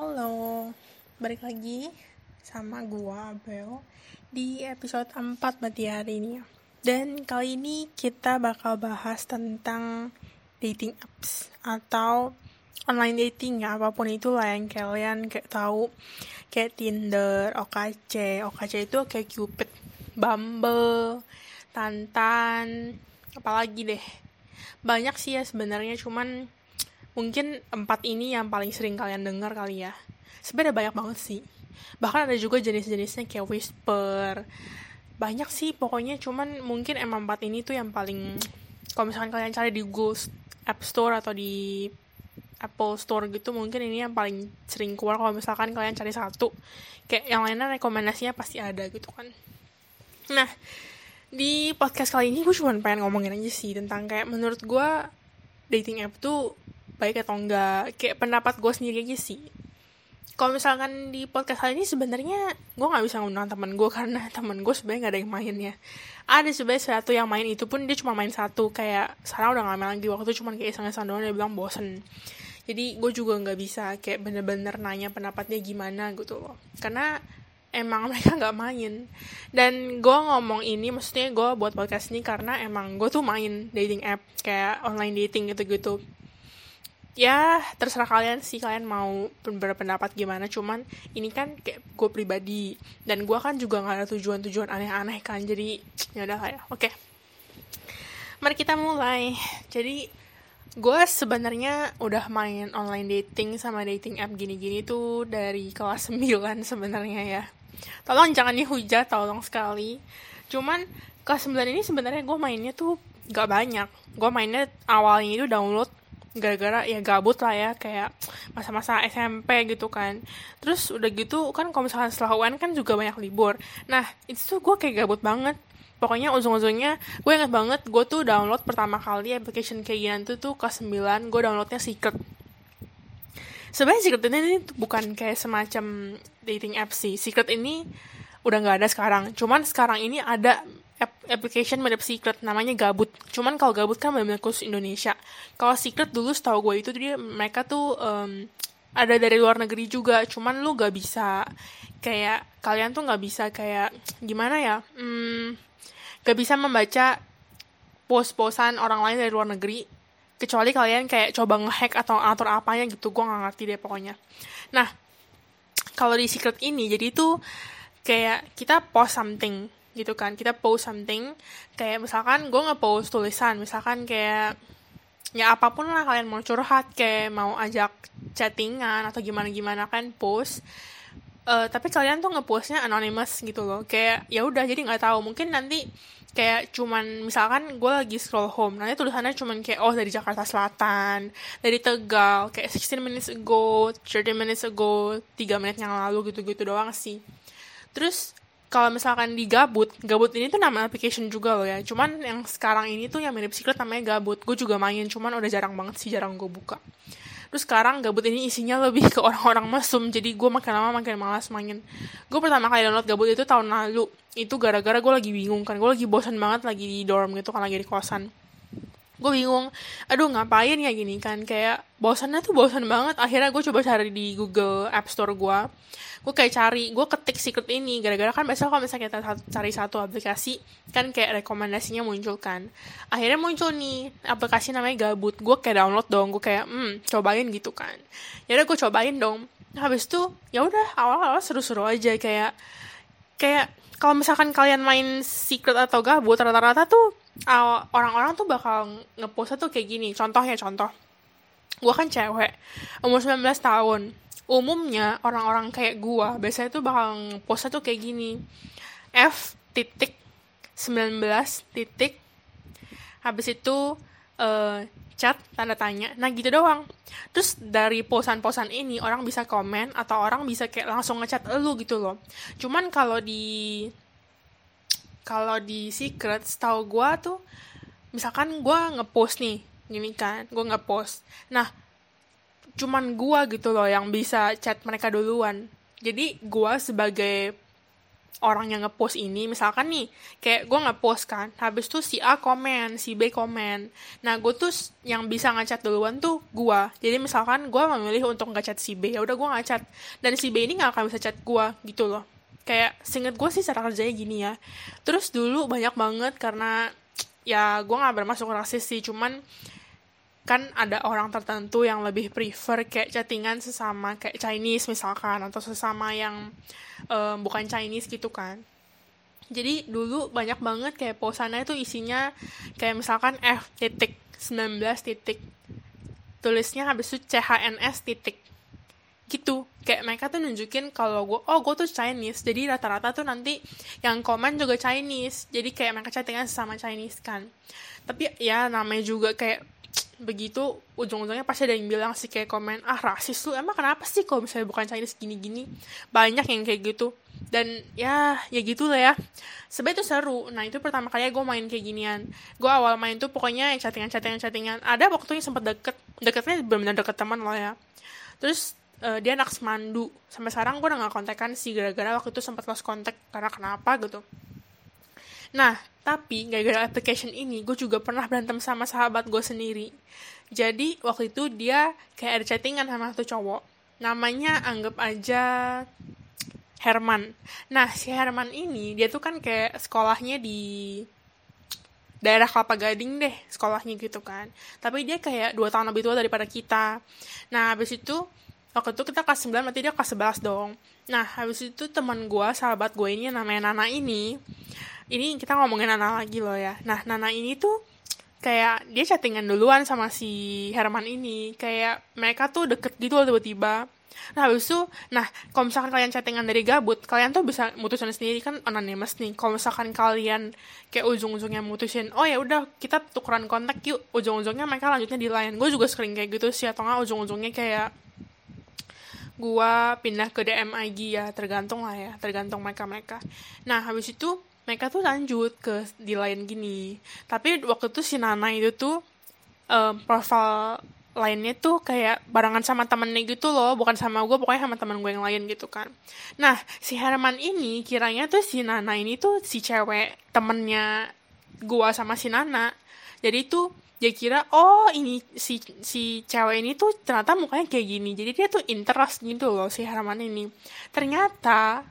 Halo, balik lagi sama gua Abel di episode 4 berarti hari ini ya. Dan kali ini kita bakal bahas tentang dating apps atau online dating ya apa pun itulah yang kalian kayak tahu kayak Tinder, OKC, OKC itu kayak Cupid, Bumble, Tantan, apalagi deh. Banyak sih ya sebenarnya cuman mungkin empat ini yang paling sering kalian dengar kali ya. Sebenarnya banyak banget sih. Bahkan ada juga jenis-jenisnya kayak whisper. Banyak sih pokoknya cuman mungkin emang empat ini tuh yang paling kalau misalkan kalian cari di Google App Store atau di Apple Store gitu mungkin ini yang paling sering keluar. Kalau misalkan kalian cari satu kayak yang lainnya rekomendasinya pasti ada gitu kan. Nah di podcast kali ini gue cuma pengen ngomongin aja sih tentang kayak menurut gue dating app tuh baik atau enggak. Kayak pendapat gue sendiri aja sih. Kalau misalkan di podcast kali ini sebenarnya gue nggak bisa ngundang teman gue karena teman gue sebenarnya nggak ada yang mainnya ada sebenarnya satu yang main itu pun dia cuma main satu. Kayak sekarang udah nggak main lagi. Waktu itu cuma kayak iseng-iseng doang dia bilang bosen. Jadi gue juga nggak bisa kayak bener-bener nanya pendapatnya gimana gitu loh. Karena emang mereka nggak main. Dan gue ngomong ini maksudnya gue buat podcast ini karena emang gue tuh main dating app kayak online dating gitu-gitu ya terserah kalian sih kalian mau berpendapat gimana. Cuman ini kan kayak gue pribadi. Dan gue kan juga nggak ada tujuan-tujuan aneh-aneh kan. Jadi ya udah kayak oke. Mari kita mulai. Jadi gue sebenarnya udah main online dating sama dating app gini-gini tuh dari kelas 9 sebenarnya ya. Tolong jangan dihujat tolong sekali. Cuman kelas 9 ini sebenarnya gue mainnya tuh gak banyak. Gue mainnya awalnya itu download gara-gara ya gabut lah ya kayak masa-masa SMP gitu kan. Terus udah gitu kan kalau misalkan setelah UN kan juga banyak libur. Nah itu tuh gue kayak gabut banget. Pokoknya ujung-ujungnya gue inget banget gue tuh download pertama kali application kayak gini tuh kelas 9 gue downloadnya Secret. Sebenarnya Secret ini bukan kayak semacam dating app sih. Secret ini udah nggak ada sekarang. Cuman sekarang ini ada application mirip Secret namanya Gabut. Cuman kalau Gabut kan benar-benar khusus Indonesia. Kalau Secret dulu setahu gue itu dia mereka tuh um, ada dari luar negeri juga. Cuman lu gak bisa kayak kalian tuh gak bisa kayak gimana ya? Hmm, gak bisa membaca post-postan orang lain dari luar negeri kecuali kalian kayak coba ngehack atau atur apanya gitu gue nggak ngerti deh pokoknya nah kalau di secret ini jadi itu kayak kita post something gitu kan. Kita post something kayak misalkan gue nge-post tulisan misalkan kayak ya apa pun lah kalian mau curhat kayak mau ajak chattingan atau gimana gimana kan post. Uh, tapi kalian tuh ngepostnya anonymous gitu loh. Kayak ya udah jadi nggak tahu. Mungkin nanti kayak cuman misalkan gue lagi scroll home nanti tulisannya cuman kayak oh dari Jakarta Selatan dari Tegal kayak 16 minutes ago 30 minutes ago 3 menit yang lalu gitu-gitu doang sih. Terus kalau misalkan di Gabut, Gabut ini tuh nama application juga loh ya. Cuman yang sekarang ini tuh yang mirip Secret namanya Gabut. Gue juga main, cuman udah jarang banget sih, jarang gue buka. Terus sekarang Gabut ini isinya lebih ke orang-orang mesum, jadi gue makin lama makin malas main. Gue pertama kali download Gabut itu tahun lalu. Itu gara-gara gue lagi bingung kan, gue lagi bosan banget lagi di dorm gitu kan, lagi di kosan gue bingung aduh ngapain ya gini kan kayak bosannya tuh bosan banget akhirnya gue coba cari di Google App Store gue gue kayak cari gue ketik secret ini. Gara-gara kan biasa kalau misalnya kita cari satu aplikasi kan kayak rekomendasinya muncul kan. Akhirnya muncul nih aplikasi namanya gabut. Gue kayak download dong gue kayak hmm cobain gitu kan. Ya udah gue cobain dong. Habis itu ya udah awal-awal seru-seru aja. Kayak kayak kalau misalkan kalian main secret atau gabut rata-rata tuh orang-orang tuh bakal ngepostnya tuh kayak gini. Contohnya contoh. Gue kan cewek umur 19 tahun umumnya orang-orang kayak gue biasanya tuh bakal ngepostnya tuh kayak gini. F titik 19 titik habis itu uh, chat tanda tanya. Nah gitu doang. Terus dari posan-posan ini orang bisa komen atau orang bisa kayak langsung ngechat lu gitu loh. Cuman kalau di kalau di secret setahu gue tuh misalkan gue ngepost nih gini kan gue ngepost. Nah cuman gue gitu loh yang bisa chat mereka duluan. Jadi gue sebagai orang yang ngepost ini misalkan nih kayak gue ngepost kan habis tuh si A komen si B komen. Nah gue tuh yang bisa ngechat duluan tuh gue jadi misalkan gue memilih untuk ngechat si B ya udah gue ngechat. Dan si B ini nggak akan bisa chat gue gitu loh. Kayak singet gue sih cara kerjanya gini ya. Terus dulu banyak banget karena ya gue nggak bermasuk rasis sih cuman kan ada orang tertentu yang lebih prefer kayak chattingan sesama kayak Chinese misalkan atau sesama yang um, bukan Chinese gitu kan. Jadi dulu banyak banget kayak posannya itu isinya kayak misalkan F titik 19 titik tulisnya habis itu CHNS titik gitu. Kayak mereka tuh nunjukin kalau gue oh gue tuh Chinese jadi rata-rata tuh nanti yang komen juga Chinese. Jadi kayak mereka chattingan sama Chinese kan. Tapi ya namanya juga kayak begitu ujung-ujungnya pasti ada yang bilang sih kayak komen ah rasis lu emang kenapa sih kalau misalnya bukan Chinese gini-gini? Banyak yang kayak gitu. Dan ya ya gitu lah ya. Sebenarnya itu seru. Nah itu pertama kali gue main kayak ginian. Gue awal main tuh pokoknya chattingan chattingan chattingan. Ada waktu yang sempat deket. Deketnya benar-benar deket teman lah ya. Terus uh, dia anak semandu. Sampai sekarang gue udah gak kontekan sih gara-gara waktu itu sempat lost kontak karena kenapa gitu Nah, tapi gara-gara application ini, gue juga pernah berantem sama sahabat gue sendiri. Jadi, waktu itu dia kayak ada chattingan sama satu cowok. Namanya anggap aja Herman. Nah, si Herman ini, dia tuh kan kayak sekolahnya di daerah Kelapa Gading deh sekolahnya gitu kan. Tapi dia kayak dua tahun lebih tua daripada kita. Nah, habis itu waktu itu kita kelas 9 berarti dia kelas 11 dong. Nah, habis itu teman gue, sahabat gue ini namanya Nana ini, ini kita ngomongin Nana lagi loh ya. Nah, Nana ini tuh kayak dia chattingan duluan sama si Herman ini. Kayak mereka tuh deket gitu loh tiba-tiba. Nah, habis itu, nah, kalau misalkan kalian chattingan dari gabut, kalian tuh bisa mutusin sendiri kan anonymous nih. Kalau misalkan kalian kayak ujung-ujungnya mutusin, oh ya udah kita tukeran kontak yuk. Ujung-ujungnya mereka lanjutnya di lain. Gue juga sering kayak gitu sih, atau nggak ujung-ujungnya kayak gua pindah ke DM IG ya, tergantung lah ya, tergantung mereka-mereka. Nah, habis itu mereka tuh lanjut ke di lain gini. Tapi waktu itu si Nana itu tuh um, profil lainnya tuh kayak barengan sama temennya gitu loh. Bukan sama gue pokoknya sama temen gue yang lain gitu kan. Nah si Herman ini kiranya tuh si Nana ini tuh si cewek temennya gue sama si Nana. Jadi tuh dia kira oh ini si si cewek ini tuh ternyata mukanya kayak gini. Jadi dia tuh interest gitu loh si Herman ini. Ternyata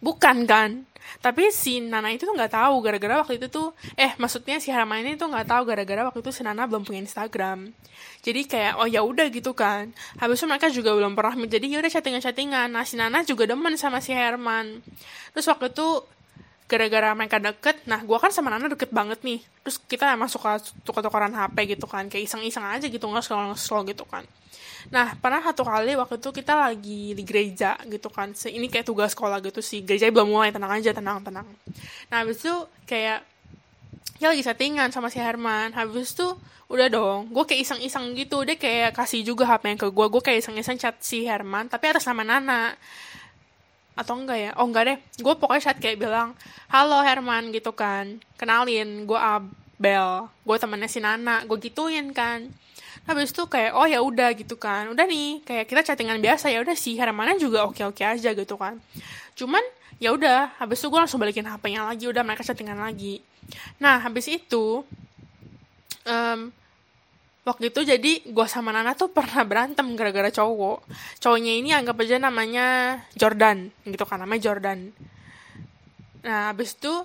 bukan kan tapi si Nana itu tuh nggak tahu gara-gara waktu itu tuh eh maksudnya si Harma ini tuh nggak tahu gara-gara waktu itu si Nana belum punya Instagram. Jadi kayak oh ya udah gitu kan. Habis itu mereka juga belum pernah jadi ya udah chattingan chattingan nah si Nana juga demen sama si Herman. Terus waktu itu gara-gara mereka deket nah gue kan sama Nana deket banget nih. Terus kita emang suka tukar-tukaran HP gitu kan kayak iseng-iseng aja gitu nggak slow gitu kan Nah, pernah satu kali waktu itu kita lagi di gereja gitu kan. Ini kayak tugas sekolah gitu sih. Gereja belum mulai, tenang aja, tenang, tenang. Nah, habis itu kayak ya lagi settingan sama si Herman. Habis itu udah dong, gue kayak iseng-iseng gitu. Dia kayak kasih juga HP yang ke gue. Gue kayak iseng-iseng chat si Herman, tapi atas nama Nana. Atau enggak ya? Oh enggak deh. Gue pokoknya chat kayak bilang, Halo Herman gitu kan. Kenalin, gue Abel. Gue temennya si Nana. Gue gituin kan habis itu kayak oh ya udah gitu kan. Udah nih kayak kita chattingan biasa ya udah sih Hermana juga oke oke aja gitu kan. Cuman ya udah habis itu gue langsung balikin HP-nya lagi udah mereka chattingan lagi. Nah habis itu um, waktu itu jadi gue sama Nana tuh pernah berantem gara-gara cowok. Cowoknya ini anggap aja namanya Jordan gitu kan namanya Jordan. Nah habis itu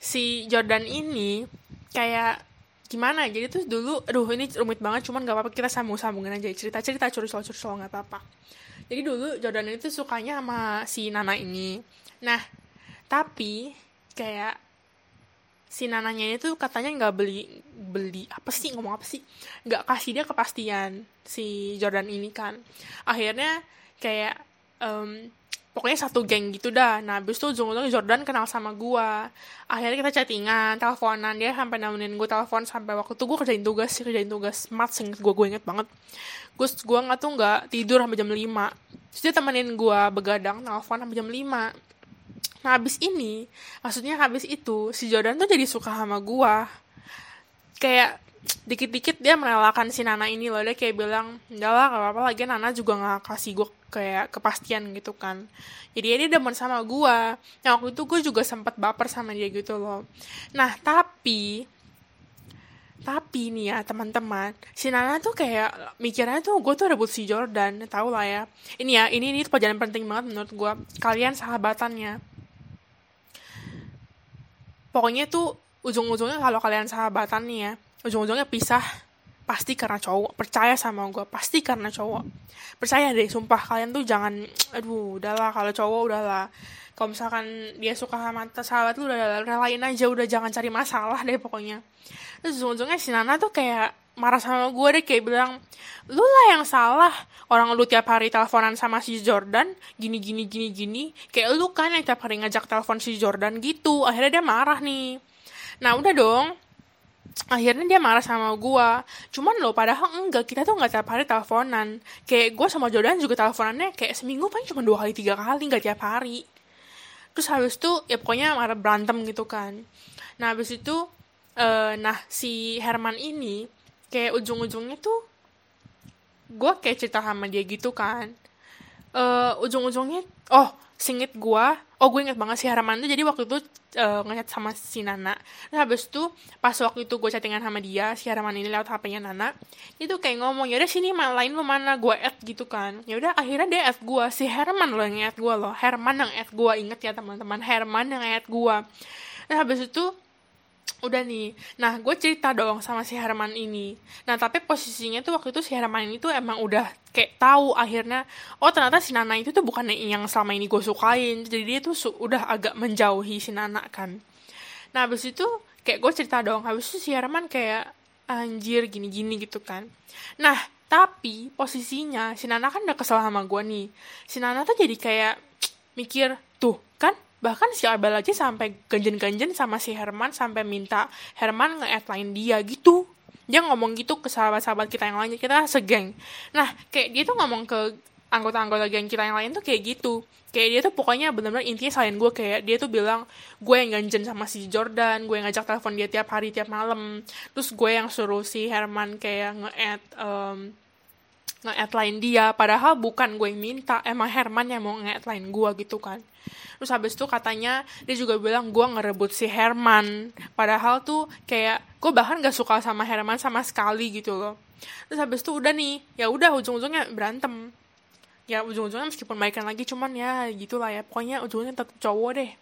si Jordan ini kayak gimana? Jadi tuh dulu aduh ini rumit banget cuman gak apa-apa kita sambung sambungin aja. Cerita cerita curcol curcol nggak apa-apa. Jadi dulu Jordan itu sukanya sama si Nana ini. Nah tapi kayak si Nananya ini tuh katanya nggak beli beli apa sih? Ngomong apa sih? Nggak kasih dia kepastian si Jordan ini kan. Akhirnya kayak um, pokoknya satu geng gitu dah. Nah abis itu ujung-ujungnya Jordan kenal sama gue akhirnya kita chattingan teleponan. Dia sampai nemenin gue telepon sampai waktu itu gue kerjain tugas sih kerjain tugas mat sing gue gue inget banget. Gue gue nggak tuh nggak tidur sampai jam 5 terus dia temenin gue begadang telepon sampai jam 5 nah habis ini maksudnya habis itu si Jordan tuh jadi suka sama gue kayak dikit-dikit dia merelakan si Nana ini loh. Dia kayak bilang enggak lah gak apa-apa lagi Nana juga gak kasih gue kayak kepastian gitu kan. Jadi dia demen sama gue nah waktu itu gue juga sempat baper sama dia gitu loh. Nah tapi tapi nih ya teman-teman si Nana tuh kayak mikirnya tuh gue tuh rebut si Jordan tau lah ya. Ini ya ini ini pelajaran penting banget menurut gue kalian sahabatannya. Pokoknya tuh ujung-ujungnya kalau kalian sahabatan nih ya ujung-ujungnya pisah pasti karena cowok. Percaya sama gue pasti karena cowok. Percaya deh sumpah kalian tuh jangan aduh udahlah kalau cowok udahlah. Kalau misalkan dia suka sama sahabat lu udah relain aja udah jangan cari masalah deh pokoknya. Terus ujung-ujungnya si Nana tuh kayak marah sama gue deh kayak bilang lu lah yang salah. Orang lu tiap hari teleponan sama si Jordan gini gini gini gini. Kayak lu kan yang tiap hari ngajak telepon si Jordan gitu. Akhirnya dia marah nih. Nah udah dong akhirnya dia marah sama gue cuman lo padahal enggak. Kita tuh nggak tiap hari teleponan. Kayak gue sama Jordan juga teleponannya kayak seminggu paling cuma dua kali tiga kali nggak tiap hari. Terus habis itu ya pokoknya marah berantem gitu kan. Nah habis itu uh, nah si Herman ini kayak ujung-ujungnya tuh gue kayak cerita sama dia gitu kan. Uh, ujung-ujungnya oh singit gue oh gue inget banget si Herman tuh jadi waktu itu uh, ngechat sama si Nana. Nah habis itu pas waktu itu gue chattingan sama dia si Herman ini lewat HP-nya Nana itu kayak ngomong ya udah sini main lain lu mana gue add gitu kan. Ya udah akhirnya dia add gue si Herman loh yang add gue loh. Herman yang add gue inget ya teman-teman. Herman yang add gue nah habis itu udah nih. Nah gue cerita dong sama si Herman ini. Nah tapi posisinya tuh waktu itu si Herman ini tuh emang udah kayak tahu akhirnya oh ternyata si Nana itu tuh bukan yang selama ini gue sukain. Jadi dia tuh udah agak menjauhi si Nana kan. Nah habis itu kayak gue cerita dong habis itu si Herman kayak anjir gini-gini gitu kan. Nah tapi posisinya si Nana kan udah kesel sama gue nih. Si Nana tuh jadi kayak mikir bahkan si Abel aja sampai ganjen-ganjen sama si Herman sampai minta Herman nge lain dia gitu. Dia ngomong gitu ke sahabat-sahabat kita yang lain kita segeng nah kayak dia tuh ngomong ke anggota-anggota geng kita yang lain tuh kayak gitu. Kayak dia tuh pokoknya benar-benar intinya selain gue kayak dia tuh bilang gue yang ganjen sama si Jordan gue yang ngajak telepon dia tiap hari tiap malam. Terus gue yang suruh si Herman kayak nge-add um, nge-add lain dia. Padahal bukan gue yang minta emang Herman yang mau nge-add lain gue gitu kan. Terus habis itu katanya dia juga bilang gue ngerebut si Herman. Padahal tuh kayak gue bahkan gak suka sama Herman sama sekali gitu loh. Terus habis itu udah nih ya udah ujung-ujungnya berantem. Ya ujung-ujungnya meskipun baikan lagi cuman ya gitulah ya. Pokoknya ujungnya tetap cowok deh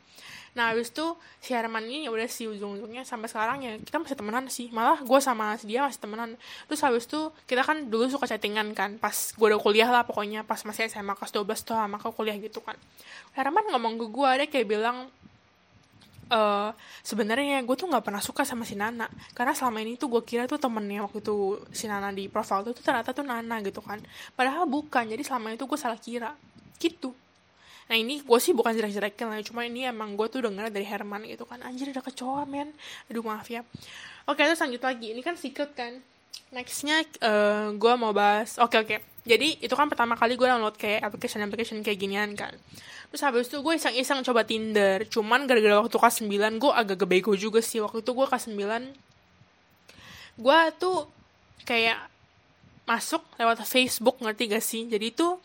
nah habis itu si Herman ini ya udah sih ujung-ujungnya sampai sekarang ya kita masih temenan sih. Malah gue sama dia masih temenan. Terus habis itu kita kan dulu suka chattingan kan pas gue udah kuliah lah pokoknya pas masih SMA kelas 12 tuh sama kau kuliah gitu kan. Herman ngomong ke gue dia kayak bilang uh, sebenarnya gue tuh nggak pernah suka sama si Nana. Karena selama ini tuh gue kira tuh temennya waktu itu si Nana di profile tuh, tuh ternyata tuh Nana gitu kan. Padahal bukan jadi selama itu gue salah kira. Gitu Nah ini gue sih bukan jelek-jelekin lah, cuma ini emang gue tuh denger dari Herman gitu kan, anjir ada kecoa men, aduh maaf ya. Oke terus lanjut lagi, ini kan secret kan. Nextnya uh, eh, gue mau bahas, oke oke. Jadi itu kan pertama kali gue download kayak application-application kayak ginian kan. Terus habis itu gue iseng-iseng coba Tinder, cuman gara-gara waktu kelas 9 gue agak gebego juga sih. Waktu itu gue kelas 9, gue tuh kayak masuk lewat Facebook ngerti gak sih? Jadi tuh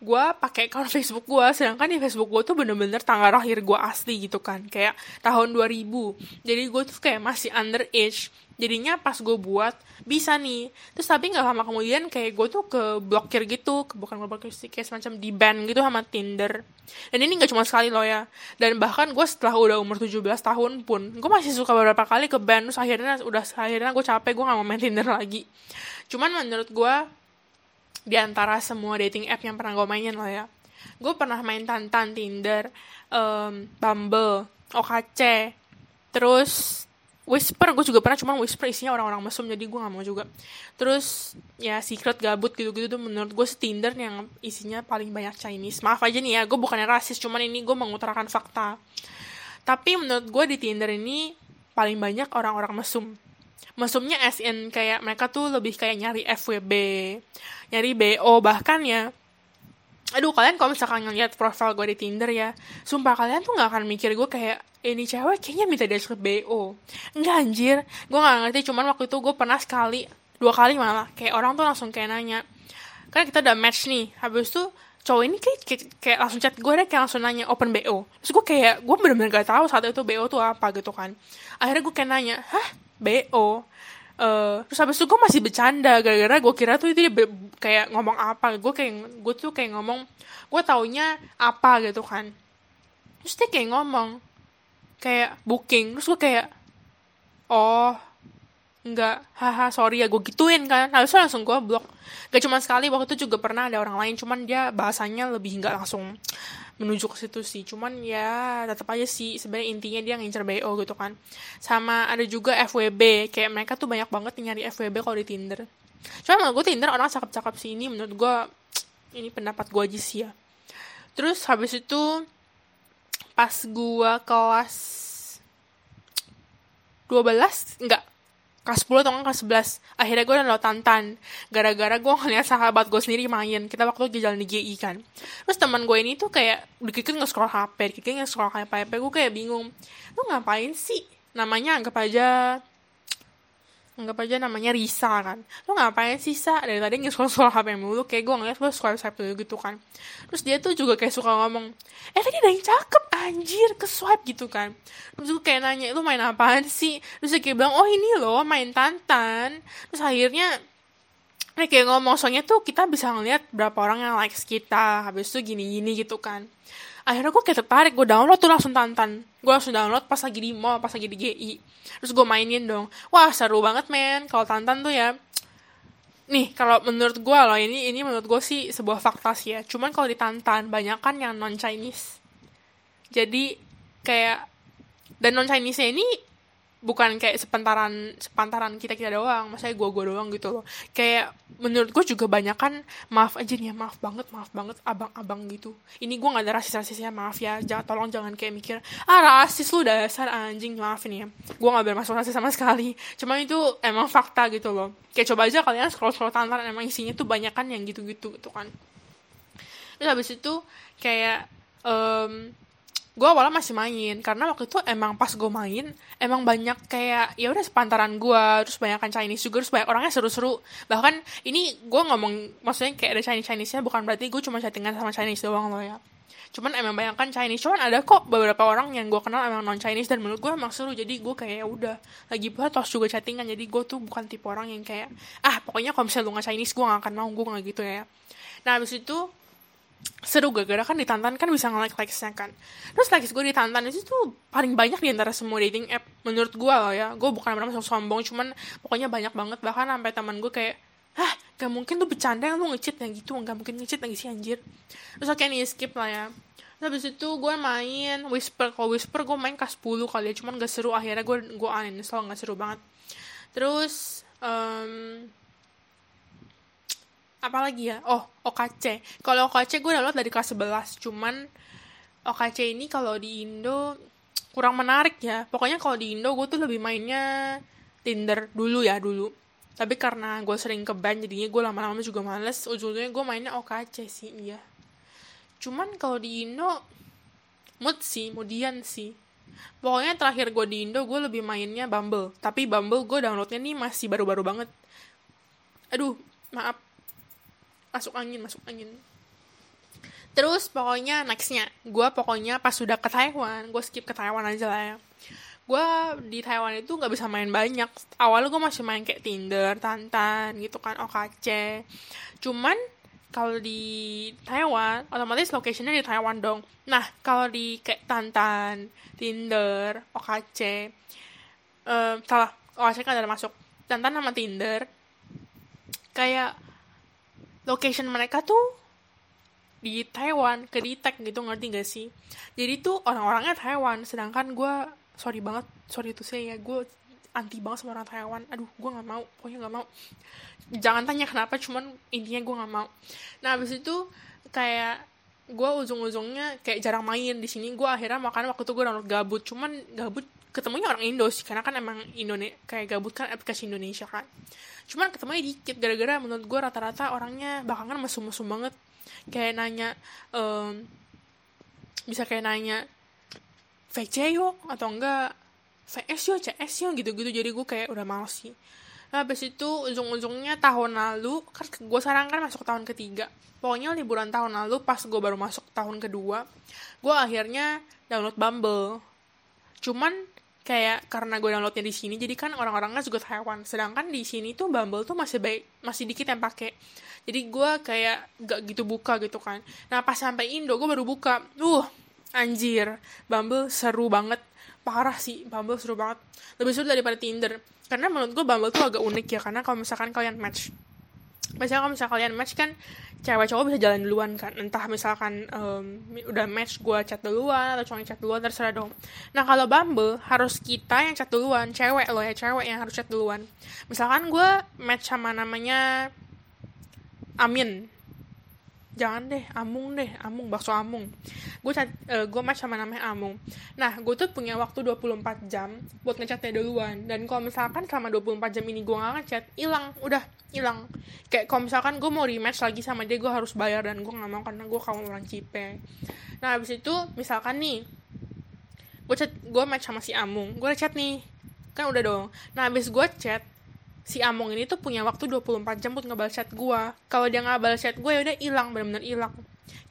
gue pakai account Facebook gue sedangkan di Facebook gue tuh bener-bener tanggal lahir gue asli gitu kan. Kayak tahun 2000 jadi gue tuh kayak masih underage jadinya pas gue buat bisa nih. Terus tapi nggak lama kemudian kayak gue tuh ke blokir gitu ke, bukan blokir sih kayak semacam di ban gitu sama Tinder. Dan ini nggak cuma sekali loh ya. Dan bahkan gue setelah udah umur 17 tahun pun gue masih suka beberapa kali ke ban terus akhirnya udah akhirnya gue capek gue nggak mau main Tinder lagi. Cuman menurut gue di antara semua dating app yang pernah gue mainin lah ya. Gue pernah main Tantan, Tinder, um, Bumble, OKC, terus Whisper gue juga pernah cuma Whisper isinya orang-orang mesum jadi gue gak mau juga. Terus ya Secret gabut gitu-gitu tuh menurut gue Tinder yang isinya paling banyak Chinese. Maaf aja nih ya gue bukannya rasis cuman ini gue mengutarakan fakta. Tapi menurut gue di Tinder ini paling banyak orang-orang mesum mesumnya SN kayak mereka tuh lebih kayak nyari FWB nyari BO bahkan ya. Aduh kalian kalau misalkan ngeliat profile gue di Tinder ya sumpah kalian tuh nggak akan mikir gue kayak ini cewek kayaknya minta dia ke BO enggak anjir. Gue nggak ngerti cuman waktu itu gue pernah sekali dua kali malah kayak orang tuh langsung kayak nanya kan kita udah match nih. Habis itu cowok ini kayak, kayak, kayak langsung chat gue deh kayak langsung nanya open BO terus gue kayak gue bener-bener gak tahu saat itu BO tuh apa gitu kan. Akhirnya gue kayak nanya hah BO Uh, terus habis itu gue masih bercanda gara-gara gue kira tuh itu dia kayak ngomong apa. Gue kayak gue tuh kayak ngomong gue taunya apa gitu kan. Terus dia kayak ngomong kayak booking. Terus gue kayak oh enggak. Haha sorry ya gue gituin kan. Itu langsung gue blok. Gak cuma sekali waktu itu juga pernah ada orang lain cuman dia bahasanya lebih nggak langsung menuju ke situ sih. Cuman ya tetap aja sih sebenarnya intinya dia ngincer BO gitu kan. Sama ada juga FWB kayak mereka tuh banyak banget nyari FWB kalau di Tinder. Cuman menurut gue Tinder orang cakep-cakep sih ini menurut gue ini pendapat gue aja sih ya. Terus habis itu pas gue kelas 12 enggak kelas 10 atau kelas 11 akhirnya gue download Tantan. Gara-gara gue ngeliat sahabat gue sendiri main. Kita waktu jalan di GI kan. Terus teman gue ini tuh kayak dikit nge-scroll HP dikit nge-scroll HP gue kayak bingung. Lu ngapain sih? Namanya anggap aja anggap aja namanya Risa kan. Lo ngapain sih Sa? Dari tadi nge scroll HP mulu kayak gue ngeliat gue swipe swipe dulu gitu kan. Terus dia tuh juga kayak suka ngomong eh tadi ada yang cakep anjir ke swipe gitu kan. Terus gue kayak nanya lu main apaan sih? Terus dia kayak bilang oh ini loh main tantan. Terus akhirnya dia kayak ngomong soalnya tuh kita bisa ngeliat berapa orang yang likes kita habis itu gini-gini gitu kan akhirnya gue kayak tertarik gue download tuh langsung tantan. Gue langsung download pas lagi di mall pas lagi di GI terus gue mainin dong. Wah seru banget men. Kalau tantan tuh ya nih kalau menurut gue loh ini ini menurut gue sih sebuah fakta sih ya. Cuman kalau di tantan banyak kan yang non Chinese jadi kayak dan non Chinese ini bukan kayak sepantaran sepantaran kita kita doang. Masa gue gue doang gitu loh. Kayak menurut gue juga banyak kan maaf aja nih ya maaf banget maaf banget abang-abang gitu. Ini gue nggak ada rasis rasisnya maaf ya. Jangan tolong jangan kayak mikir ah rasis lu dasar anjing maaf nih ya. Gue nggak bermaksud rasis sama sekali. Cuma itu emang fakta gitu loh. Kayak coba aja kalian scroll scroll tantan emang isinya tuh banyak kan yang gitu gitu gitu kan. Terus habis itu kayak um, gue awalnya masih main karena waktu itu emang pas gue main emang banyak kayak ya udah sepantaran gue terus banyak kan Chinese juga terus banyak orangnya seru-seru. Bahkan ini gue ngomong maksudnya kayak ada Chinese Chinese nya bukan berarti gue cuma chattingan sama Chinese doang loh ya. Cuman emang banyak kan Chinese cuman ada kok beberapa orang yang gue kenal emang non Chinese dan menurut gue emang seru. Jadi gue kayak ya udah lagi pula tos juga chattingan. Jadi gue tuh bukan tipe orang yang kayak ah pokoknya kalau misalnya lu nggak Chinese gue gak akan mau gue gak gitu ya. Nah habis itu seru gara-gara kan di Tantan kan bisa nge-like likesnya kan. Terus likes gue di Tantan itu tuh paling banyak di antara semua dating app menurut gue loh ya. Gue bukan benar sombong cuman pokoknya banyak banget. Bahkan sampai teman gue kayak ah gak mungkin tuh bercanda yang lu ngecit yang gitu gak mungkin ngecit lagi sih anjir. Terus oke nih skip lah ya. Terus habis itu gue main whisper. Kalau whisper gue main kas 10 kali ya cuman gak seru. Akhirnya gue gue uninstall gak seru banget. Terus um, apalagi ya? Oh OKC kalau OKC gue download dari kelas 11 cuman OKC ini kalau di Indo kurang menarik ya. Pokoknya kalau di Indo gue tuh lebih mainnya Tinder dulu ya dulu. Tapi karena gue sering ke band jadinya gue lama-lama juga males. Ujungnya gue mainnya OKC sih iya. Cuman kalau di Indo mood sih kemudian sih. Pokoknya terakhir gue di Indo gue lebih mainnya Bumble. Tapi Bumble gue downloadnya nih masih baru-baru banget. Aduh maaf masuk angin masuk angin. Terus pokoknya nextnya gue pokoknya pas sudah ke Taiwan gue skip ke Taiwan aja lah ya. Gue di Taiwan itu nggak bisa main banyak. Awalnya gue masih main kayak Tinder Tantan gitu kan OKC cuman kalau di Taiwan otomatis locationnya di Taiwan dong. Nah kalau di kayak Tantan Tinder OKC um, salah OKC kan ada masuk. Tantan sama Tinder. Kayak location mereka tuh di Taiwan ke detect gitu ngerti gak sih? Jadi tuh orang-orangnya Taiwan sedangkan gue sorry banget sorry tuh saya ya gue anti banget sama orang Taiwan. Aduh gue nggak mau pokoknya nggak mau. Jangan tanya kenapa cuman intinya gue nggak mau. Nah abis itu kayak gue ujung-ujungnya kayak jarang main di sini. Gue akhirnya makan waktu itu gue download gabut. Cuman gabut ketemunya orang Indo sih karena kan emang Indonesia kayak gabut kan aplikasi Indonesia kan. Cuman ketemunya dikit gara-gara menurut gue rata-rata orangnya belakangan mesum-mesum banget. Kayak nanya um, bisa kayak nanya VC yuk atau enggak? VS yuk CS yuk gitu-gitu. Jadi gue kayak udah males sih. Nah habis itu ujung-ujungnya tahun lalu kan gue sekarang kan masuk tahun ketiga. Pokoknya liburan tahun lalu pas gue baru masuk tahun kedua gue akhirnya download Bumble. Cuman kayak karena gue downloadnya di sini jadi kan orang-orangnya juga Taiwan sedangkan di sini tuh Bumble tuh masih baik masih dikit yang pakai jadi gue kayak gak gitu buka gitu kan. Nah pas sampai Indo gue baru buka. Uh anjir. Bumble seru banget. Parah sih Bumble seru banget. Lebih seru daripada Tinder. Karena menurut gue Bumble tuh agak unik ya karena kalau misalkan kalian match biasanya kalau misalkan kalian match kan cewek cowok bisa jalan duluan kan. Entah misalkan um, udah match gue chat duluan atau cowok chat duluan terserah dong. Nah kalau Bumble harus kita yang chat duluan. Cewek loh ya cewek yang harus chat duluan. Misalkan gue match sama namanya Amin jangan deh amung deh amung bakso amung. Gue uh, eh, gue match sama namanya amung. Nah gue tuh punya waktu 24 jam buat ngechatnya duluan. Dan kalau misalkan selama 24 jam ini gue gak ngechat hilang udah hilang. Kayak kalau misalkan gue mau rematch lagi sama dia gue harus bayar dan gue gak mau karena gue kamu orang cipe. Nah habis itu misalkan nih gue chat gue match sama si amung. Gue chat nih kan udah dong. Nah habis gue chat si Among ini tuh punya waktu 24 jam buat ngebales chat gue kalau dia nggak balas chat gue ya udah hilang benar-benar hilang.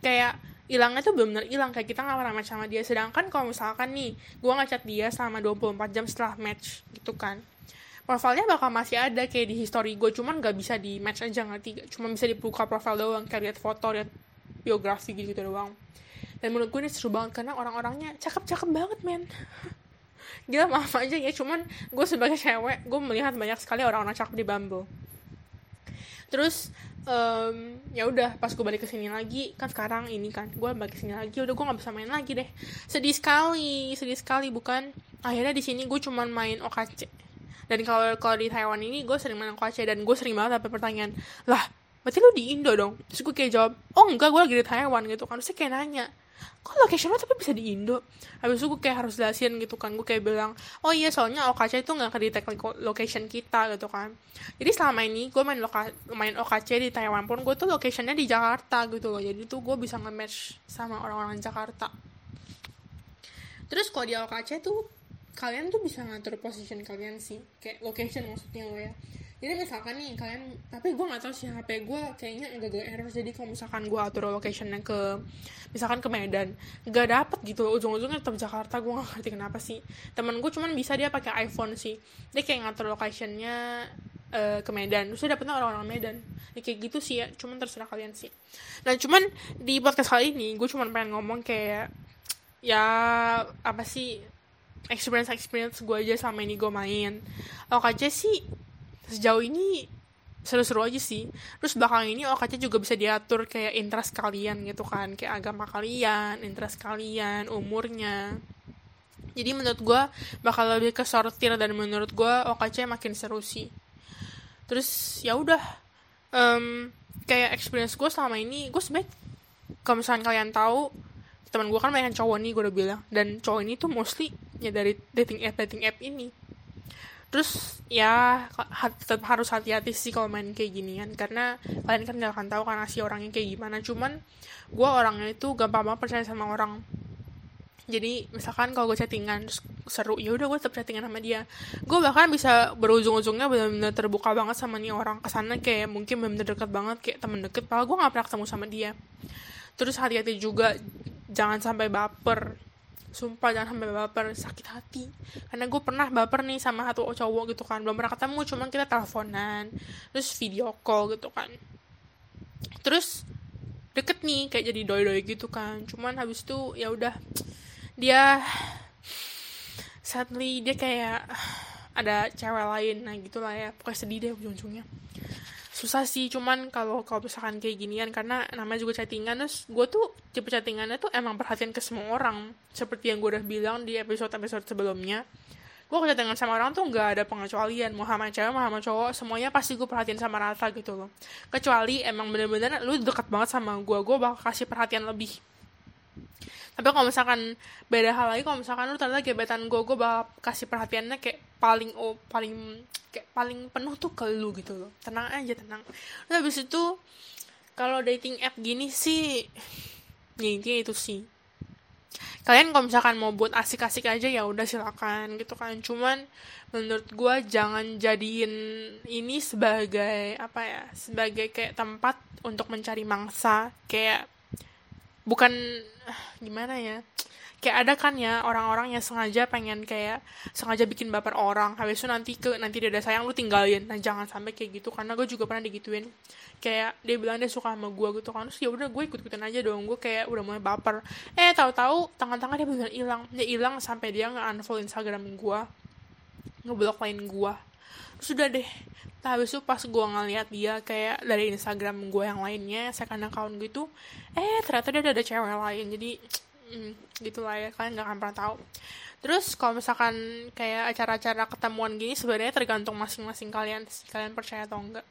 Kayak hilangnya tuh benar-benar hilang kayak kita nggak pernah sama dia. Sedangkan kalau misalkan nih gue ngechat dia selama 24 jam setelah match gitu kan. Profilnya bakal masih ada kayak di history gue cuman nggak bisa di match aja ngerti cuma bisa dibuka profil doang kayak lihat foto lihat biografi gitu, gitu doang. Dan menurut gue ini seru banget karena orang-orangnya cakep-cakep banget men gila maaf aja ya cuman gue sebagai cewek gue melihat banyak sekali orang-orang cakep di Bumble. Terus um, ya udah pas gue balik ke sini lagi kan sekarang ini kan gue balik ke sini lagi udah gue nggak bisa main lagi deh. Sedih sekali sedih sekali bukan? Akhirnya di sini gue cuman main OKC dan kalau kalau di Taiwan ini gue sering main OKC dan gue sering banget dapet pertanyaan lah berarti lu di Indo dong? Terus gue kayak jawab oh enggak gue lagi di Taiwan gitu kan. Terus kayak nanya kok location lo tapi bisa di Indo? Habis itu gue kayak harus jelasin gitu kan. Gue kayak bilang oh iya soalnya OKC itu nggak kedetek location kita gitu kan. Jadi selama ini gue main loka main OKC di Taiwan pun gue tuh locationnya di Jakarta gitu loh. Jadi tuh gue bisa nge-match sama orang-orang Jakarta. Terus kalau di OKC tuh kalian tuh bisa ngatur position kalian sih. Kayak location maksudnya lo ya jadi misalkan nih kalian tapi gue nggak tahu sih HP gue kayaknya agak-agak error jadi kalau misalkan gue atur locationnya ke misalkan ke Medan nggak dapet gitu ujung-ujungnya tetap Jakarta gue nggak ngerti kenapa sih. Temen gue cuman bisa dia pakai iPhone sih. Dia kayak ngatur locationnya uh, ke Medan. Terus dapetnya orang-orang Medan. Ya, kayak gitu sih ya. Cuman terserah kalian sih. Nah cuman di podcast kali ini gue cuman pengen ngomong kayak ya apa sih experience experience gue aja sama ini gue main. OKC sih sejauh ini seru-seru aja sih. Terus belakang ini OKC juga bisa diatur kayak interest kalian gitu kan. Kayak agama kalian interest kalian umurnya. Jadi menurut gue bakal lebih ke sortir dan menurut gue OKC makin seru sih. Terus ya udah um, kayak experience gue selama ini gue sebaik kalau misalnya kalian tahu teman gue kan banyak cowok nih gue udah bilang. Dan cowok ini tuh mostly ya dari dating app dating app ini terus ya tetap harus hati-hati sih kalau main kayak ginian karena kalian kan gak akan tahu kan si orangnya kayak gimana. Cuman gue orangnya itu gampang banget percaya sama orang. Jadi misalkan kalau gue chattingan terus seru ya udah gue tetap chattingan sama dia. Gue bahkan bisa berujung-ujungnya benar-benar terbuka banget sama nih orang ke sana kayak mungkin benar-benar deket banget kayak temen deket. Padahal gue gak pernah ketemu sama dia. Terus hati-hati juga jangan sampai baper sumpah jangan sampai baper. Sakit hati. Karena gue pernah baper nih sama satu cowok gitu kan. Belum pernah ketemu cuman kita teleponan. Terus video call gitu kan. Terus deket nih kayak jadi doi doi gitu kan. Cuman habis itu ya udah. Dia sadly dia kayak ada cewek lain. Nah gitulah ya. Pokoknya sedih deh ujung-ujungnya susah sih cuman kalau kalau misalkan kayak ginian karena namanya juga chattingan terus gue tuh tipe chattingannya tuh emang perhatian ke semua orang seperti yang gue udah bilang di episode episode sebelumnya. Gue kalau chattingan sama orang tuh nggak ada pengecualian mau sama cewek mau sama cowok semuanya pasti gue perhatian sama rata gitu loh. Kecuali emang bener-bener lu dekat banget sama gue gue bakal kasih perhatian lebih. Tapi kalau misalkan beda hal lagi kalau misalkan lu ternyata gebetan gue gue bakal kasih perhatiannya kayak paling oh paling kayak paling penuh tuh ke lu gitu loh. Tenang aja tenang. Terus habis itu kalau dating app gini sih ya intinya itu sih. Kalian kalau misalkan mau buat asik-asik aja ya udah silakan gitu kan. Cuman menurut gue jangan jadiin ini sebagai apa ya sebagai kayak tempat untuk mencari mangsa. Kayak bukan gimana ya kayak ada kan ya orang-orang yang sengaja pengen kayak sengaja bikin baper orang. Habis itu nanti ke nanti dia ada sayang lu tinggalin. Nah jangan sampai kayak gitu karena gue juga pernah digituin. Kayak dia bilang dia suka sama gue gitu kan. Terus ya udah gue ikut ikutin aja dong. Gue kayak udah mulai baper. Eh tahu-tahu tangan-tangan dia benar hilang. Dia hilang sampai dia nge unfollow instagram gue ngeblok lain gue sudah deh. Nah, habis itu pas gue ngeliat dia kayak dari Instagram gue yang lainnya, second account gitu, eh ternyata dia udah ada cewek lain. Jadi hmm, gitu lah ya kalian nggak akan pernah tahu. Terus kalau misalkan kayak acara-acara ketemuan gini sebenarnya tergantung masing-masing kalian kalian percaya atau enggak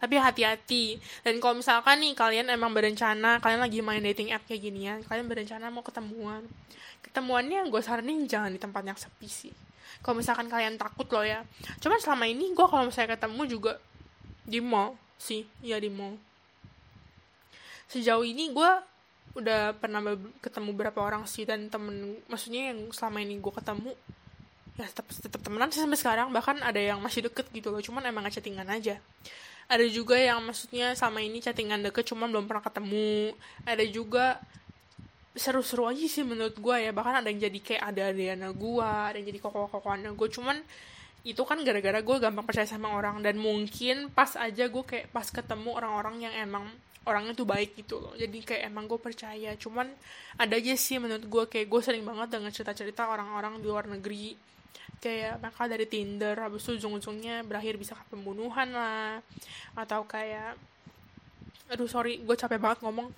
tapi hati-hati. Dan kalau misalkan nih kalian emang berencana kalian lagi main dating app kayak gini ya kalian berencana mau ketemuan. Ketemuannya gue saranin jangan di tempat yang sepi sih. Kalau misalkan kalian takut loh ya. Cuman selama ini gue kalau misalnya ketemu juga di mall sih. Ya di mall. Sejauh ini gue udah pernah ketemu beberapa orang sih dan temen maksudnya yang selama ini gue ketemu ya tetap tetap temenan sih sampai sekarang bahkan ada yang masih deket gitu loh cuman emang gak chattingan aja. Ada juga yang maksudnya sama ini chattingan deket cuman belum pernah ketemu. Ada juga seru-seru aja sih menurut gue ya bahkan ada yang jadi kayak ada Adriana gue ada yang jadi koko-kokoannya gue cuman itu kan gara-gara gue gampang percaya sama orang dan mungkin pas aja gue kayak pas ketemu orang-orang yang emang orangnya tuh baik gitu loh. Jadi kayak emang gue percaya. Cuman ada aja sih menurut gue kayak gue sering banget dengan cerita-cerita orang-orang di luar negeri. Kayak mereka dari Tinder habis itu ujung-ujungnya berakhir bisa ke pembunuhan lah. Atau kayak aduh sorry gue capek banget ngomong.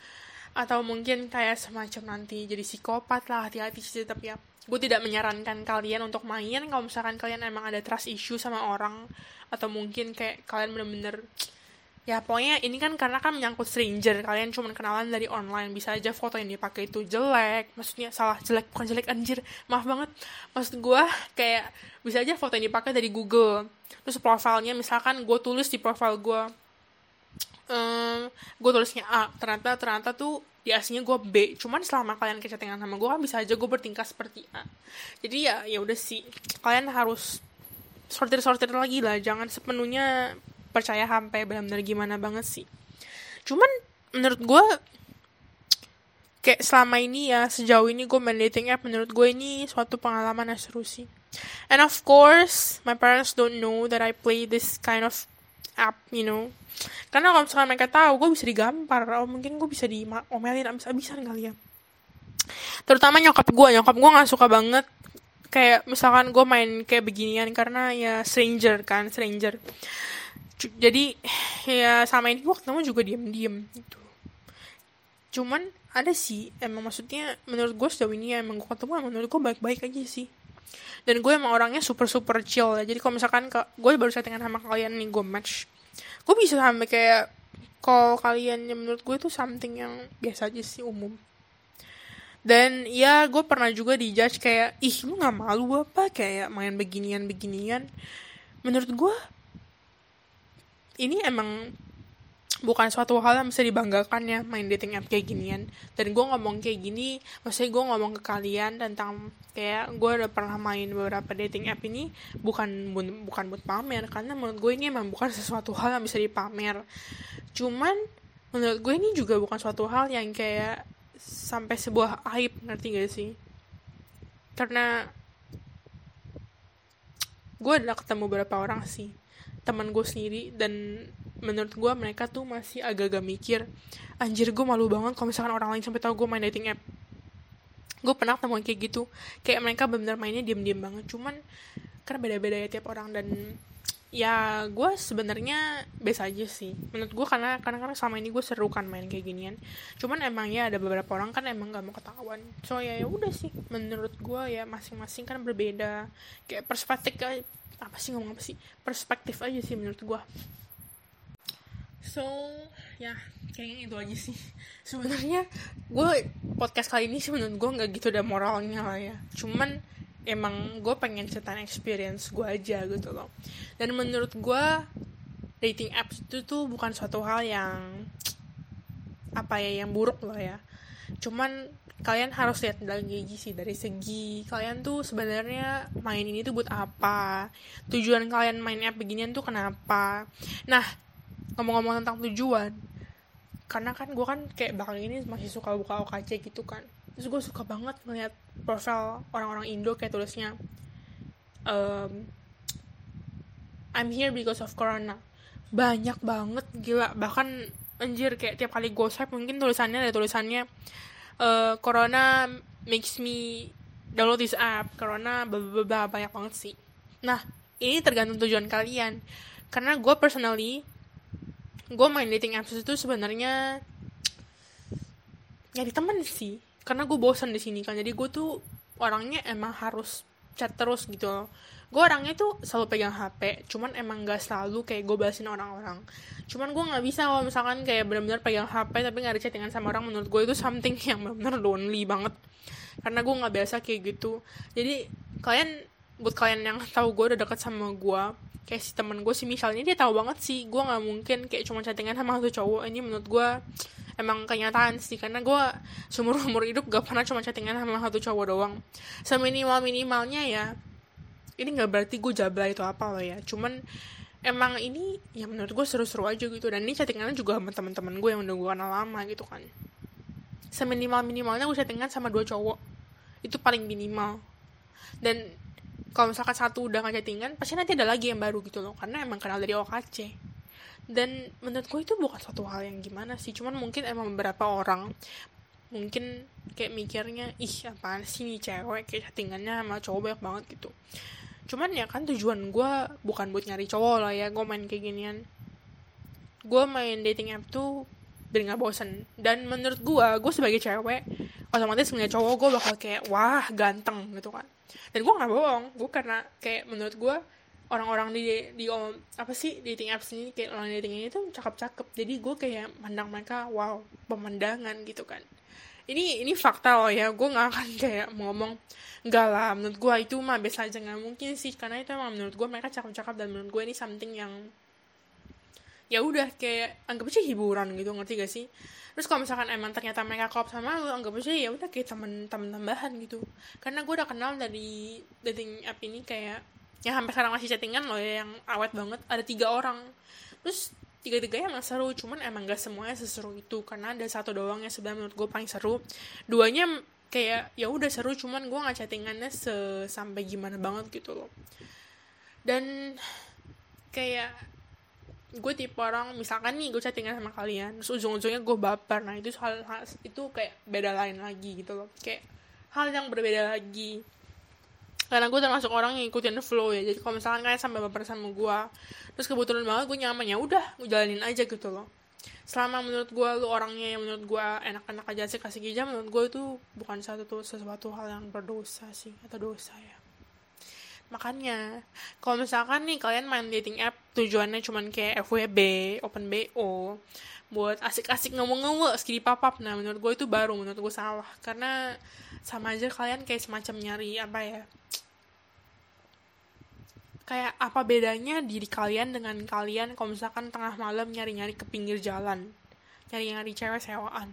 Atau mungkin kayak semacam nanti jadi psikopat lah hati-hati sih tapi ya gue tidak menyarankan kalian untuk main kalau misalkan kalian emang ada trust issue sama orang. Atau mungkin kayak kalian bener-bener ya pokoknya ini kan karena kan menyangkut stranger. Kalian cuma kenalan dari online. Bisa aja foto yang dipakai itu jelek. Maksudnya salah jelek bukan jelek anjir. Maaf banget. Maksud gue kayak bisa aja foto yang dipakai dari Google. Terus profilnya misalkan gue tulis di profil gue um, gue tulisnya A. Ternyata ternyata tuh di aslinya gue B. Cuman selama kalian kecatingan sama gue kan bisa aja gue bertingkah seperti A. Jadi ya ya udah sih. Kalian harus sortir sortir lagi lah. Jangan sepenuhnya percaya sampai benar-benar gimana banget sih. Cuman menurut gue kayak selama ini ya sejauh ini gue main dating app menurut gue ini suatu pengalaman yang seru sih. And of course my parents don't know that I play this kind of app you know. Karena kalau misalnya mereka tahu gue bisa digampar. Oh mungkin gue bisa diomelin abis-abisan kali ya. Terutama nyokap gue nyokap gue nggak suka banget kayak misalkan gue main kayak beginian karena ya stranger kan stranger jadi ya sama ini gue ketemu juga diem-diem gitu. Cuman ada sih emang maksudnya menurut gue sejauh ini ya, emang gue ketemu emang menurut gue baik-baik aja sih. Dan gue emang orangnya super super chill ya. Jadi kalau misalkan ke, gue baru settingan sama kalian nih gue match. Gue bisa sampai kayak kalau kalian yang menurut gue itu something yang biasa aja sih umum. Dan ya gue pernah juga dijudge kayak ih lu nggak malu apa? Kayak main beginian beginian menurut gue ini emang bukan suatu hal yang bisa dibanggakan ya main dating app kayak ginian. Dan gue ngomong kayak gini maksudnya gue ngomong ke kalian tentang kayak gue udah pernah main beberapa dating app ini bukan bukan buat pamer. Karena menurut gue ini emang bukan sesuatu hal yang bisa dipamer. Cuman menurut gue ini juga bukan suatu hal yang kayak sampai sebuah aib ngerti gak sih? Karena gue udah ketemu beberapa orang sih teman gue sendiri dan menurut gue mereka tuh masih agak-agak mikir anjir gue malu banget kalau misalkan orang lain sampai tahu gue main dating app. Gue pernah temuin kayak gitu. Kayak mereka benar-benar mainnya diam-diam banget. Cuman karena beda-beda ya tiap orang dan ya gue sebenarnya biasa aja sih. Menurut gue karena karena karena selama ini gue seru kan main kayak ginian. Cuman emang ya ada beberapa orang kan emang gak mau ketahuan. So ya ya udah sih. Menurut gue ya masing-masing kan berbeda. Kayak perspektif apa sih ngomong apa sih? Perspektif aja sih menurut gue so ya kayaknya itu aja sih. Sebenarnya gue podcast kali ini sih menurut gue nggak gitu ada moralnya lah ya. Cuman emang gue pengen ceritain experience gue aja gitu loh. Dan menurut gue dating apps itu tuh bukan suatu hal yang apa ya yang buruk loh ya. Cuman kalian harus lihat lagi sih dari segi kalian tuh sebenarnya main ini tuh buat apa? Tujuan kalian main app beginian tuh kenapa? Nah ngomong-ngomong tentang tujuan karena kan gue kan kayak bakal ini masih suka buka OKC gitu kan terus gue suka banget ngeliat profil orang-orang Indo kayak tulisnya um, I'm here because of corona. Banyak banget gila. Bahkan anjir kayak tiap kali gue swipe mungkin tulisannya ada tulisannya uh, corona makes me download this app corona bla banyak banget sih. Nah ini tergantung tujuan kalian. Karena gue personally gue main dating apps itu sebenarnya nyari temen sih karena gue bosan di sini kan. Jadi gue tuh orangnya emang harus chat terus gitu. Loh gue orangnya tuh selalu pegang HP cuman emang gak selalu kayak gue balasin orang-orang. Cuman gue nggak bisa kalau misalkan kayak benar-benar pegang HP tapi nggak ada chattingan sama orang menurut gue itu something yang benar-benar lonely banget. Karena gue nggak biasa kayak gitu. Jadi kalian buat kalian yang tahu gue udah deket sama gue kayak si temen gue sih misalnya dia tahu banget sih gue nggak mungkin kayak cuma chattingan sama satu cowok. Ini menurut gue emang kenyataan sih karena gue seumur umur hidup gak pernah cuma chattingan sama satu cowok doang. Seminimal minimalnya ya ini nggak berarti gue jabla itu apa loh ya. Cuman emang ini ya menurut gue seru-seru aja gitu. Dan ini chattingannya juga sama teman-teman gue yang udah gue kenal lama gitu kan. Seminimal minimalnya gue chattingan sama dua cowok. Itu paling minimal. Dan kalau misalkan satu udah gak chattingan pasti nanti ada lagi yang baru gitu loh. Karena emang kenal dari OKC dan menurut gue itu bukan suatu hal yang gimana sih. Cuman mungkin emang beberapa orang mungkin kayak mikirnya ih apaan sih nih cewek? Kayak chattingannya sama cowok banyak banget gitu. Cuman ya kan tujuan gue bukan buat nyari cowok lah ya gue main kayak ginian. Gue main dating app tuh biar nggak bosen. Dan menurut gue gue sebagai cewek otomatis ngeliat cowok gue bakal kayak wah ganteng gitu kan dan gue nggak bohong gue karena kayak menurut gue orang-orang di di um, apa sih dating apps ini kayak orang dating ini tuh cakep-cakep. Jadi gue kayak mandang mereka wow pemandangan gitu kan. Ini ini fakta loh ya gue nggak akan kayak ngomong enggak lah menurut gue itu mah biasa aja. Nggak mungkin sih karena itu emang menurut gue mereka cakep-cakep dan menurut gue ini something yang ya udah kayak anggap aja hiburan gitu ngerti gak sih? Terus kalau misalkan emang ternyata mereka klop sama lu anggap aja ya udah kayak temen-temen tambahan gitu. Karena gue udah kenal dari dating app ini kayak yang sampai sekarang masih chattingan loh ya yang awet banget ada tiga orang. Terus tiga-tiganya emang seru cuman emang gak semuanya seseru itu karena ada satu doang yang sebenarnya menurut gue paling seru. Duanya kayak ya udah seru cuman gue nggak chattingannya sampai gimana banget gitu loh. Dan kayak gue tipe orang misalkan nih gue chattingan sama kalian terus ujung-ujungnya gue baper. Nah itu hal, hal itu kayak beda lain lagi gitu loh. Kayak hal yang berbeda lagi. Karena gue termasuk orang yang ikutin flow ya. Jadi kalau misalkan kalian sampai baper sama gue terus kebetulan banget gue nyaman ya udah gue jalanin aja gitu loh. Selama menurut gue lu orangnya yang menurut gue enak-enak aja sih kasih gijam menurut gue itu bukan satu tuh sesuatu hal yang berdosa sih atau dosa ya makanya kalau misalkan nih kalian main dating app tujuannya cuman kayak FWB, open BO buat asik-asik ngomong-ngomong skidi papap nah menurut gue itu baru menurut gue salah. Karena sama aja kalian kayak semacam nyari apa ya kayak apa bedanya diri kalian dengan kalian kalau misalkan tengah malam nyari-nyari ke pinggir jalan nyari-nyari cewek sewaan.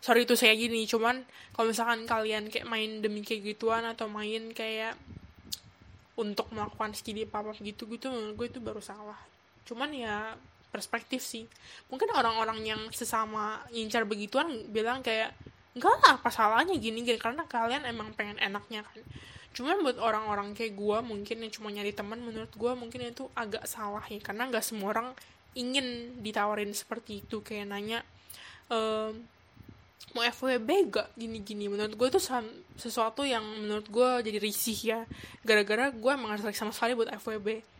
Sorry itu saya gini cuman kalau misalkan kalian kayak main demi kayak gituan atau main kayak untuk melakukan skidi apa gitu gitu menurut gue itu baru salah. Cuman ya perspektif sih. Mungkin orang-orang yang sesama incar begituan bilang kayak enggak lah apa salahnya gini gini karena kalian emang pengen enaknya kan. Cuman buat orang-orang kayak gue mungkin yang cuma nyari teman menurut gue mungkin itu agak salah ya. Karena nggak semua orang ingin ditawarin seperti itu. Kayak nanya ehm, mau FWB gak gini-gini. Menurut gue itu sesuatu yang menurut gue jadi risih ya. Gara-gara gue emang tertarik sama sekali buat FWB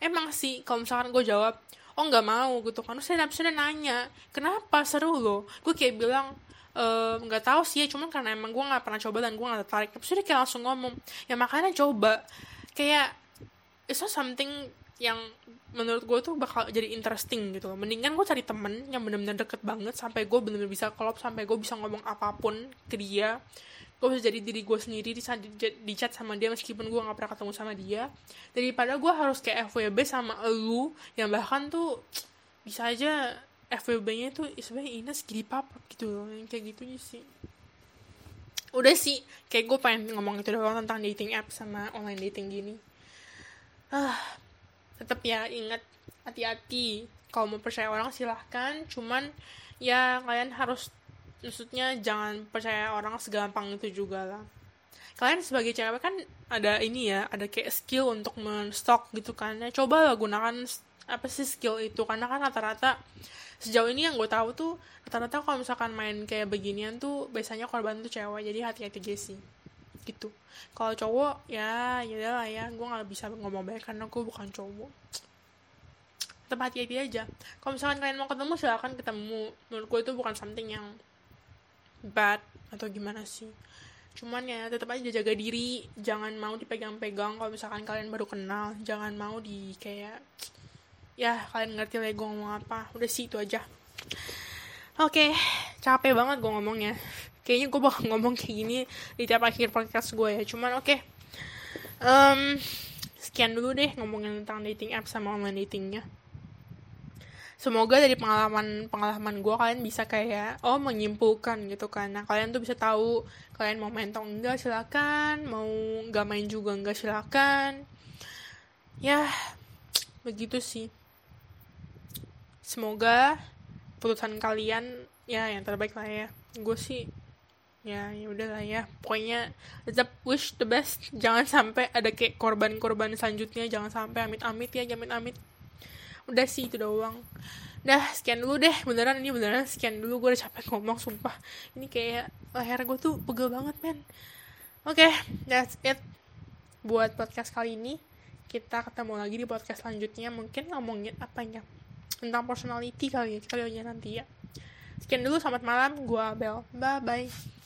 emang sih kalau misalkan gue jawab oh nggak mau gitu kan. Terus saya sudah nanya kenapa? Seru loh. Gue kayak bilang nggak uh, tahu sih ya cuman karena emang gue nggak pernah coba dan gue nggak tertarik. Tapi sudah kayak langsung ngomong ya makanya coba. Kayak it's not something yang menurut gue tuh bakal jadi interesting gitu loh. Mendingan gue cari temen yang bener-bener deket banget sampai gue bener-bener bisa klop sampai gue bisa ngomong apa pun ke dia. Gue bisa jadi diri gue sendiri di, di, di chat sama dia meskipun gue nggak pernah ketemu sama dia. Daripada gue harus kayak FWB sama elu yang bahkan tuh bisa aja FWB-nya tuh sebenarnya Ines gini papa gitu loh kayak gitu sih. Udah sih kayak gue pengen ngomong itu doang tentang dating app sama online dating gini. Ah tetap ya ingat hati-hati. Kalau mau percaya orang silahkan. Cuman ya kalian harus maksudnya jangan percaya orang segampang itu juga lah. Kalian sebagai cewek kan ada ini ya ada kayak skill untuk men-stalk gitu kan. Ya coba lah gunakan apa sih skill itu? Karena kan rata-rata sejauh ini yang gue tahu tuh rata-rata kalau misalkan main kayak beginian tuh biasanya korban tuh cewek. Jadi hati-hati aja sih gitu. Kalau cowok ya ya lah ya. Gue nggak bisa ngomong baik karena gue bukan cowok. Tetap hati-hati aja. Kalau misalkan kalian mau ketemu silahkan ketemu. Menurut gue itu bukan something yang bad atau gimana sih. Cuman ya tetap aja jaga diri. Jangan mau dipegang-pegang. Kalau misalkan kalian baru kenal jangan mau di kayak ya kalian ngerti lah gue ngomong apa. Udah sih itu aja. Oke okay, capek banget gue ngomongnya kayaknya gue bakal ngomong kayak gini di tiap akhir podcast gue ya. Cuman oke. Okay. um, sekian dulu deh ngomongin tentang dating app sama online datingnya. Semoga dari pengalaman pengalaman gue kalian bisa kayak oh menyimpulkan gitu kan. Nah kalian tuh bisa tahu kalian mau main atau enggak silakan. Mau nggak main juga enggak silakan. Ya begitu sih. Semoga putusan kalian ya yang terbaik lah ya. Gue sih ya ya udahlah ya. Pokoknya tetap wish the best. Jangan sampai ada kayak korban-korban selanjutnya. Jangan sampai amit-amit ya jamin amit udah sih itu doang. Dah sekian dulu deh. Beneran ini beneran sekian dulu. Gue udah capek ngomong sumpah. Ini kayak leher gue tuh pegel banget men. Oke okay, that's it buat podcast kali ini. Kita ketemu lagi di podcast selanjutnya. Mungkin ngomongin apa ya tentang personality kali ya. Kita lihat nanti ya. Sekian dulu selamat malam. Gue Abel bye bye